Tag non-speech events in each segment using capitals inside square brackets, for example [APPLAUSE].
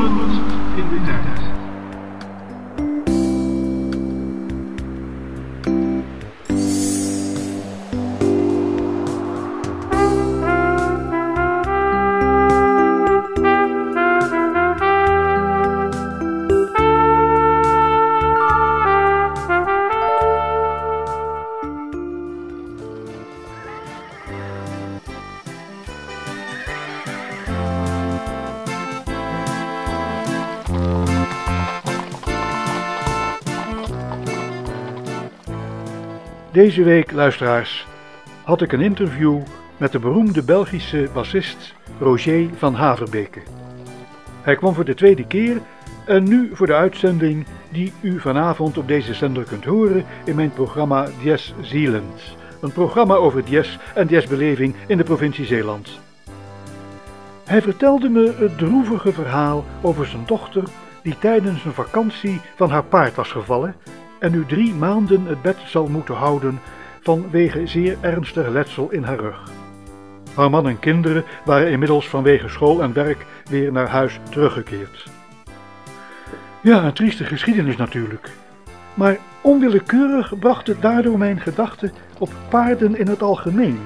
Lopend in de Deze week, luisteraars, had ik een interview met de beroemde Belgische bassist Roger van Haverbeke. Hij kwam voor de tweede keer en nu voor de uitzending die u vanavond op deze zender kunt horen in mijn programma Dies Zealand. Een programma over Dies en Diesbeleving in de provincie Zeeland. Hij vertelde me het droevige verhaal over zijn dochter die tijdens een vakantie van haar paard was gevallen en nu drie maanden het bed zal moeten houden vanwege zeer ernstig letsel in haar rug. Haar man en kinderen waren inmiddels vanwege school en werk weer naar huis teruggekeerd. Ja, een trieste geschiedenis natuurlijk. Maar onwillekeurig bracht het daardoor mijn gedachten op paarden in het algemeen.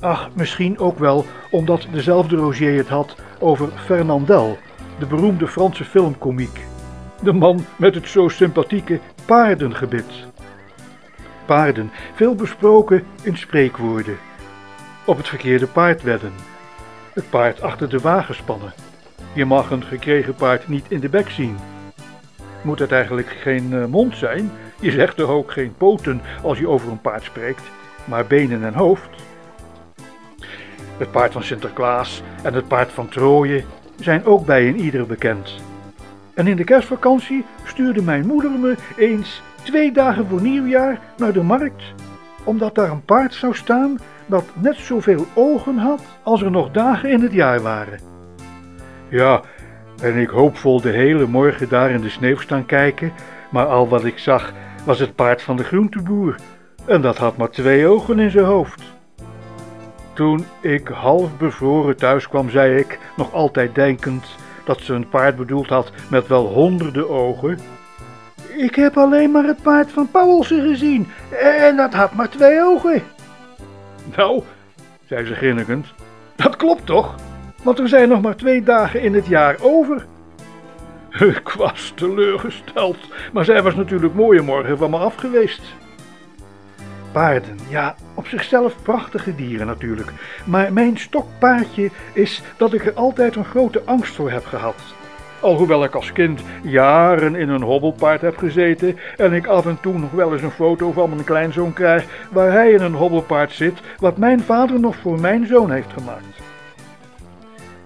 Ach, misschien ook wel omdat dezelfde Roger het had over Fernandel, de beroemde Franse filmkomiek. De man met het zo sympathieke paardengebit. Paarden, veel besproken in spreekwoorden. Op het verkeerde paard wedden. Het paard achter de wagen spannen. Je mag een gekregen paard niet in de bek zien. Moet het eigenlijk geen eh, mond zijn? Je zegt toch ook geen poten als je over een paard spreekt, maar benen en hoofd. Het paard van Sinterklaas en het paard van Troje zijn ook bij een ieder bekend. En in de kerstvakantie stuurde mijn moeder me eens twee dagen voor nieuwjaar naar de markt, omdat daar een paard zou staan dat net zoveel ogen had als er nog dagen in het jaar waren. Ja, en ik hoopvol de hele morgen daar in de sneeuw staan kijken, maar al wat ik zag was het paard van de groenteboer, en dat had maar twee ogen in zijn hoofd. Toen ik half bevroren thuis kwam, zei ik, nog altijd denkend dat ze een paard bedoeld had met wel honderden ogen. Ik heb alleen maar het paard van Pauwelsen gezien en dat had maar twee ogen. Nou, zei ze grinnikend, dat klopt toch? Want er zijn nog maar twee dagen in het jaar over. [LAUGHS] Ik was teleurgesteld, maar zij was natuurlijk mooie morgen van me af geweest. Paarden, ja, op zichzelf prachtige dieren natuurlijk. Maar mijn stokpaardje is dat ik er altijd een grote angst voor heb gehad. Alhoewel ik als kind jaren in een hobbelpaard heb gezeten en ik af en toe nog wel eens een foto van mijn kleinzoon krijg waar hij in een hobbelpaard zit, wat mijn vader nog voor mijn zoon heeft gemaakt.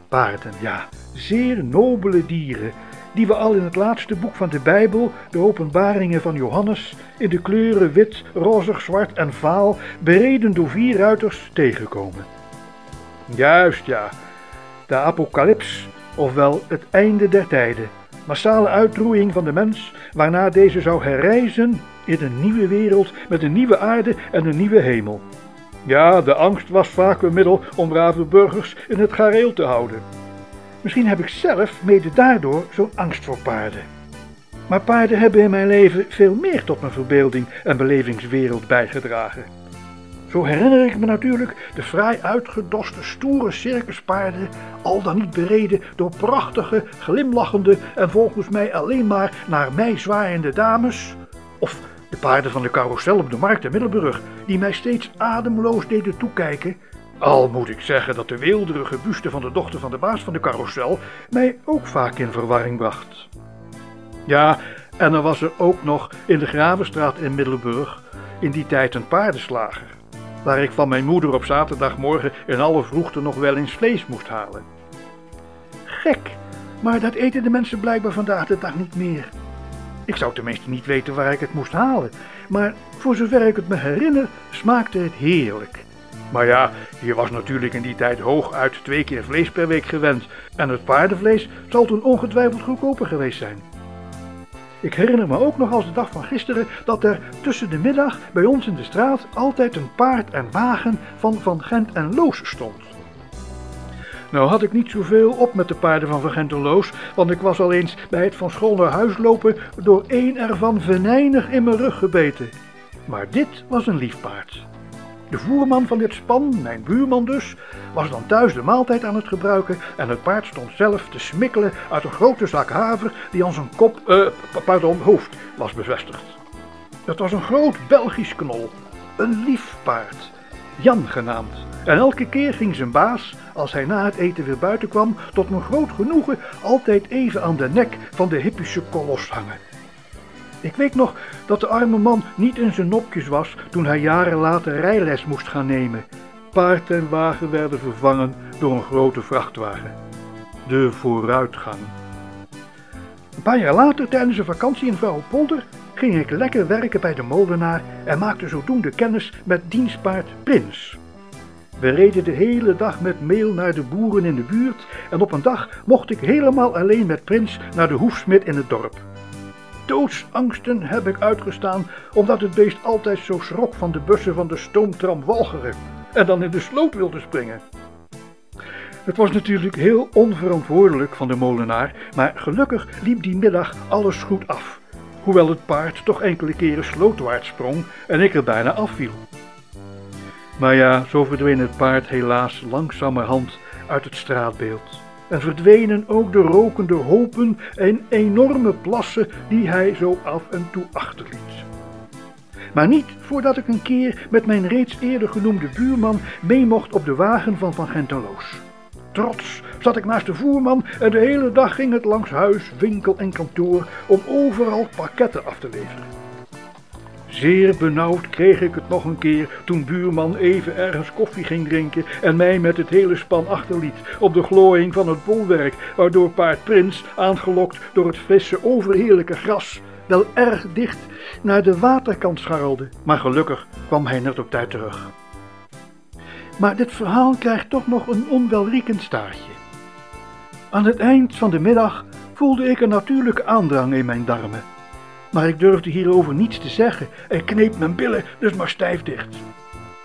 Paarden, ja, zeer nobele dieren die we al in het laatste boek van de Bijbel, de openbaringen van Johannes, in de kleuren wit, rozig, zwart en vaal, bereden door vier ruiters tegenkomen. Juist ja, de apocalyps, ofwel het einde der tijden, massale uitroeiing van de mens, waarna deze zou herrijzen in een nieuwe wereld met een nieuwe aarde en een nieuwe hemel. Ja, de angst was vaak een middel om brave burgers in het gareel te houden. Misschien heb ik zelf mede daardoor zo'n angst voor paarden. Maar paarden hebben in mijn leven veel meer tot mijn verbeelding en belevingswereld bijgedragen. Zo herinner ik me natuurlijk de fraai uitgedoste stoere circuspaarden, al dan niet bereden door prachtige, glimlachende en volgens mij alleen maar naar mij zwaaiende dames. Of de paarden van de carousel op de markt in Middelburg, die mij steeds ademloos deden toekijken al moet ik zeggen dat de weelderige buste van de dochter van de baas van de carousel mij ook vaak in verwarring bracht. Ja, en er was er ook nog in de Gravenstraat in Middelburg in die tijd een paardenslager, waar ik van mijn moeder op zaterdagmorgen in alle vroegte nog wel eens vlees moest halen. Gek, maar dat eten de mensen blijkbaar vandaag de dag niet meer. Ik zou tenminste niet weten waar ik het moest halen, maar voor zover ik het me herinner, smaakte het heerlijk. Maar ja, je was natuurlijk in die tijd hooguit twee keer vlees per week gewend en het paardenvlees zal toen ongetwijfeld goedkoper geweest zijn. Ik herinner me ook nog als de dag van gisteren dat er tussen de middag bij ons in de straat altijd een paard en wagen van Van Gent en Loos stond. Nou had ik niet zoveel op met de paarden van Van Genteloos, want ik was al eens bij het van school naar huis lopen door één ervan venijnig in mijn rug gebeten. Maar dit was een lief paard. De voerman van dit span, mijn buurman dus, was dan thuis de maaltijd aan het gebruiken en het paard stond zelf te smikkelen uit een grote zak haver die aan zijn kop, eh, pardon, hoofd was bevestigd. Het was een groot Belgisch knol, een lief paard, Jan genaamd. En elke keer ging zijn baas, als hij na het eten weer buiten kwam, tot mijn groot genoegen altijd even aan de nek van de hippische kolos hangen. Ik weet nog dat de arme man niet in zijn nopjes was toen hij jaren later rijles moest gaan nemen. Paard en wagen werden vervangen door een grote vrachtwagen. De vooruitgang. Een paar jaar later, tijdens een vakantie in Vrouwenpolder, ging ik lekker werken bij de molenaar en maakte zodoende kennis met dienstpaard Prins. We reden de hele dag met meel naar de boeren in de buurt en op een dag mocht ik helemaal alleen met Prins naar de hoefsmid in het dorp. Doodsangsten heb ik uitgestaan omdat het beest altijd zo schrok van de bussen van de stoomtram Walcheren en dan in de sloot wilde springen. Het was natuurlijk heel onverantwoordelijk van de molenaar, maar gelukkig liep die middag alles goed af, hoewel het paard toch enkele keren slootwaarts sprong en ik er bijna afviel. Maar ja, zo verdween het paard helaas langzamerhand uit het straatbeeld. En verdwenen ook de rokende hopen en enorme plassen die hij zo af en toe achterliet. Maar niet voordat ik een keer met mijn reeds eerder genoemde buurman mee mocht op de wagen van Van Genteloos. Trots zat ik naast de voerman en de hele dag ging het langs huis, winkel en kantoor om overal pakketten af te leveren. Zeer benauwd kreeg ik het nog een keer toen buurman even ergens koffie ging drinken en mij met het hele span achterliet op de glooiing van het bolwerk, waardoor paard Prins, aangelokt door het frisse overheerlijke gras, wel erg dicht naar de waterkant scharrelde. Maar gelukkig kwam hij net op tijd terug. Maar dit verhaal krijgt toch nog een onwelriekend staartje. Aan het eind van de middag voelde ik een natuurlijke aandrang in mijn darmen maar ik durfde hierover niets te zeggen en kneep mijn billen dus maar stijf dicht.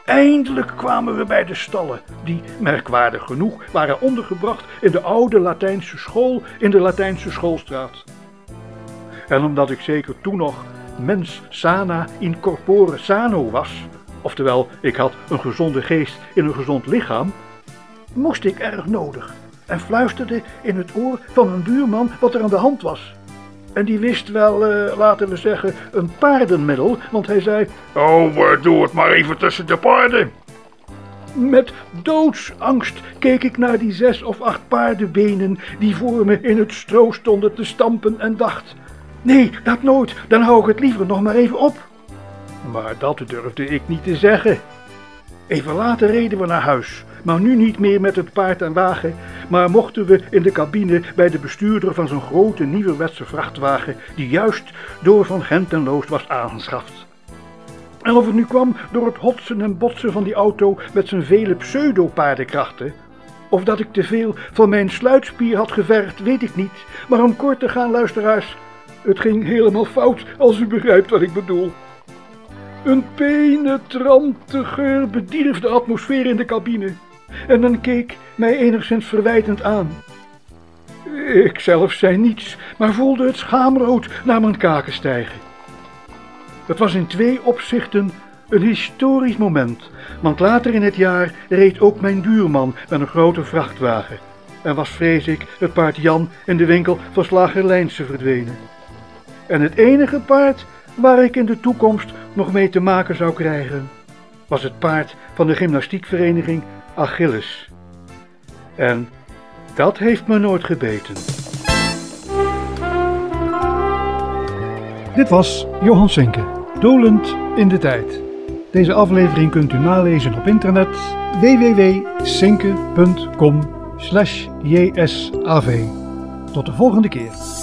Eindelijk kwamen we bij de stallen, die, merkwaardig genoeg, waren ondergebracht in de oude Latijnse school in de Latijnse schoolstraat. En omdat ik zeker toen nog mens sana in corpore sano was, oftewel ik had een gezonde geest in een gezond lichaam, moest ik erg nodig en fluisterde in het oor van mijn buurman wat er aan de hand was. En die wist wel, uh, laten we zeggen, een paardenmiddel, want hij zei... Oh, uh, doe het maar even tussen de paarden. Met doodsangst keek ik naar die zes of acht paardenbenen die voor me in het stro stonden te stampen en dacht... Nee, dat nooit, dan hou ik het liever nog maar even op. Maar dat durfde ik niet te zeggen. Even later reden we naar huis, maar nu niet meer met het paard en wagen, maar mochten we in de cabine bij de bestuurder van zo'n grote nieuwerwetse vrachtwagen die juist door Van Gentenloos was aangeschaft. En of het nu kwam door het hotsen en botsen van die auto met zijn vele pseudo-paardenkrachten, of dat ik te veel van mijn sluitspier had gevergd, weet ik niet. Maar om kort te gaan, luisteraars, het ging helemaal fout, als u begrijpt wat ik bedoel. Een penetrante geur bedierf de atmosfeer in de cabine en men keek mij enigszins verwijtend aan. Ik zelf zei niets, maar voelde het schaamrood naar mijn kaken stijgen. Het was in twee opzichten een historisch moment, want later in het jaar reed ook mijn buurman met een grote vrachtwagen en was, vrees ik, het paard Jan in de winkel van Slager Lijnse verdwenen. En het enige paard waar ik in de toekomst nog mee te maken zou krijgen, was het paard van de gymnastiekvereniging Achilles. En dat heeft me nooit gebeten. Dit was Johan Senke, dolend in de tijd. Deze aflevering kunt u nalezen op internet www.senke.com/jsav. Tot de volgende keer.